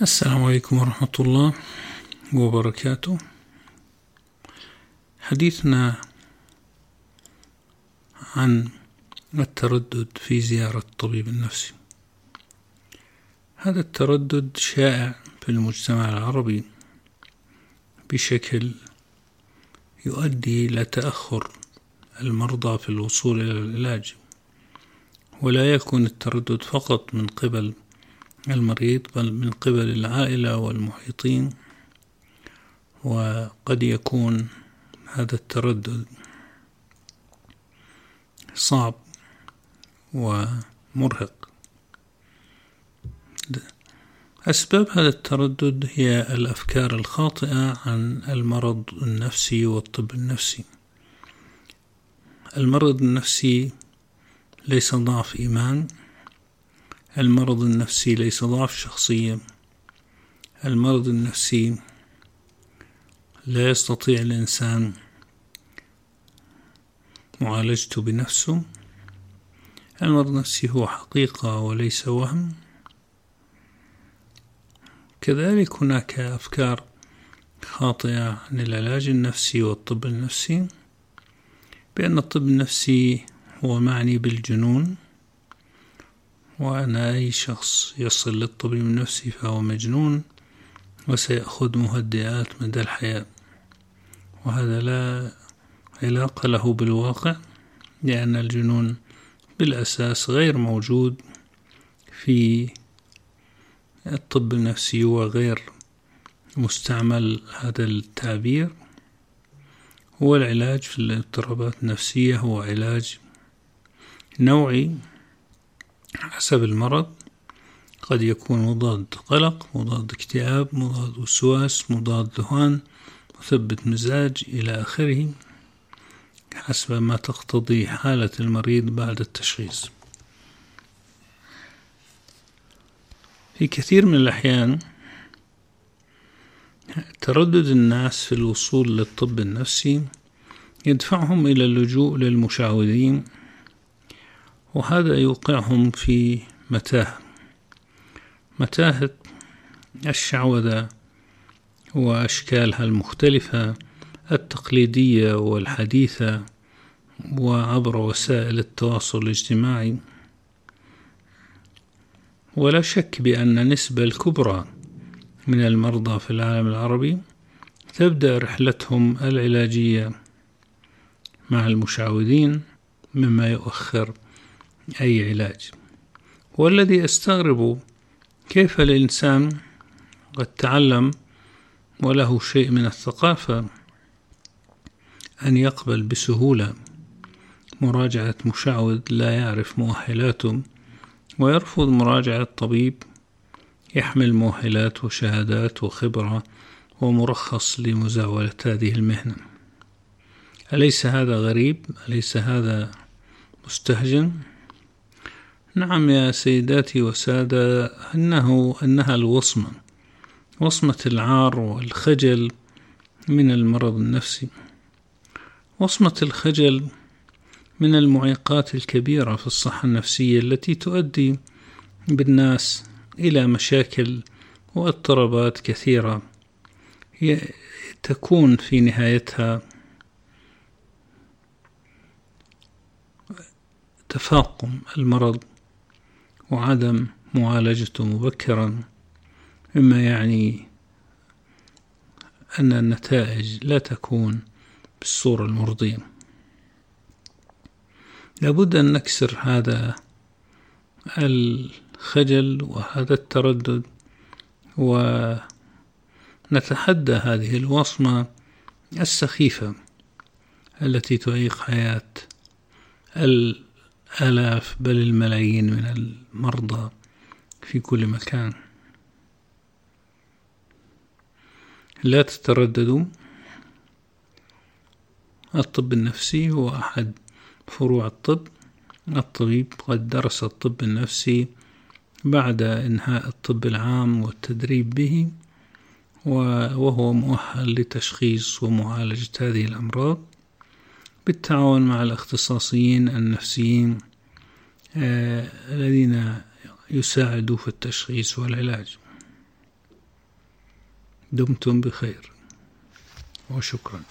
السلام عليكم ورحمة الله وبركاته. حديثنا عن التردد في زيارة الطبيب النفسي هذا التردد شائع في المجتمع العربي بشكل يؤدي إلى تأخر المرضى في الوصول إلى العلاج ولا يكون التردد فقط من قبل المريض بل من قبل العائلة والمحيطين. وقد يكون هذا التردد صعب ومرهق. أسباب هذا التردد هي الأفكار الخاطئة عن المرض النفسي والطب النفسي. المرض النفسي ليس ضعف إيمان. المرض النفسي ليس ضعف شخصية. المرض النفسي لا يستطيع الإنسان معالجته بنفسه. المرض النفسي هو حقيقة وليس وهم. كذلك هناك أفكار خاطئة عن العلاج النفسي والطب النفسي. بأن الطب النفسي هو معني بالجنون. وأن أي شخص يصل للطبيب النفسي فهو مجنون وسيأخذ مهدئات مدى الحياة. وهذا لا علاقة له بالواقع لأن الجنون بالأساس غير موجود في الطب النفسي وغير مستعمل هذا التعبير. هو العلاج في الاضطرابات النفسية هو علاج نوعي حسب المرض. قد يكون مضاد قلق مضاد اكتئاب مضاد وسواس مضاد ذهان مثبت مزاج إلى آخره حسب ما تقتضي حالة المريض بعد التشخيص. في كثير من الأحيان تردد الناس في الوصول للطب النفسي يدفعهم إلى اللجوء للمشعوذين وهذا يوقعهم في متاهة متاهة الشعوذة وأشكالها المختلفة التقليدية والحديثة وعبر وسائل التواصل الاجتماعي. ولا شك بأن النسبة الكبرى من المرضى في العالم العربي تبدأ رحلتهم العلاجية مع المشعوذين مما يؤخر أي علاج والذي أستغرب كيف الإنسان قد تعلم وله شيء من الثقافة أن يقبل بسهولة مراجعة مشعوذ لا يعرف مؤهلاته ويرفض مراجعة طبيب يحمل مؤهلات وشهادات وخبرة ومرخص لمزاولة هذه المهنة أليس هذا غريب؟ أليس هذا مستهجن؟ نعم يا سيداتي وسادة أنه أنها الوصمة وصمة العار والخجل من المرض النفسي. وصمة الخجل من المعيقات الكبيرة في الصحة النفسية التي تؤدي بالناس إلى مشاكل واضطرابات كثيرة تكون في نهايتها تفاقم المرض. وعدم معالجته مبكرا. مما يعني أن النتائج لا تكون بالصورة المرضية. لابد أن نكسر هذا الخجل وهذا التردد ونتحدى هذه الوصمة السخيفة التي تعيق حياة الآلاف بل الملايين من المرضى في كل مكان. لا تترددوا. الطب النفسي هو أحد فروع الطب. الطبيب قد درس الطب النفسي بعد إنهاء الطب العام والتدريب به وهو مؤهل لتشخيص ومعالجة هذه الأمراض. بالتعاون مع الاختصاصيين النفسيين آه، الذين يساعدوا في التشخيص والعلاج. دمتم بخير وشكرا.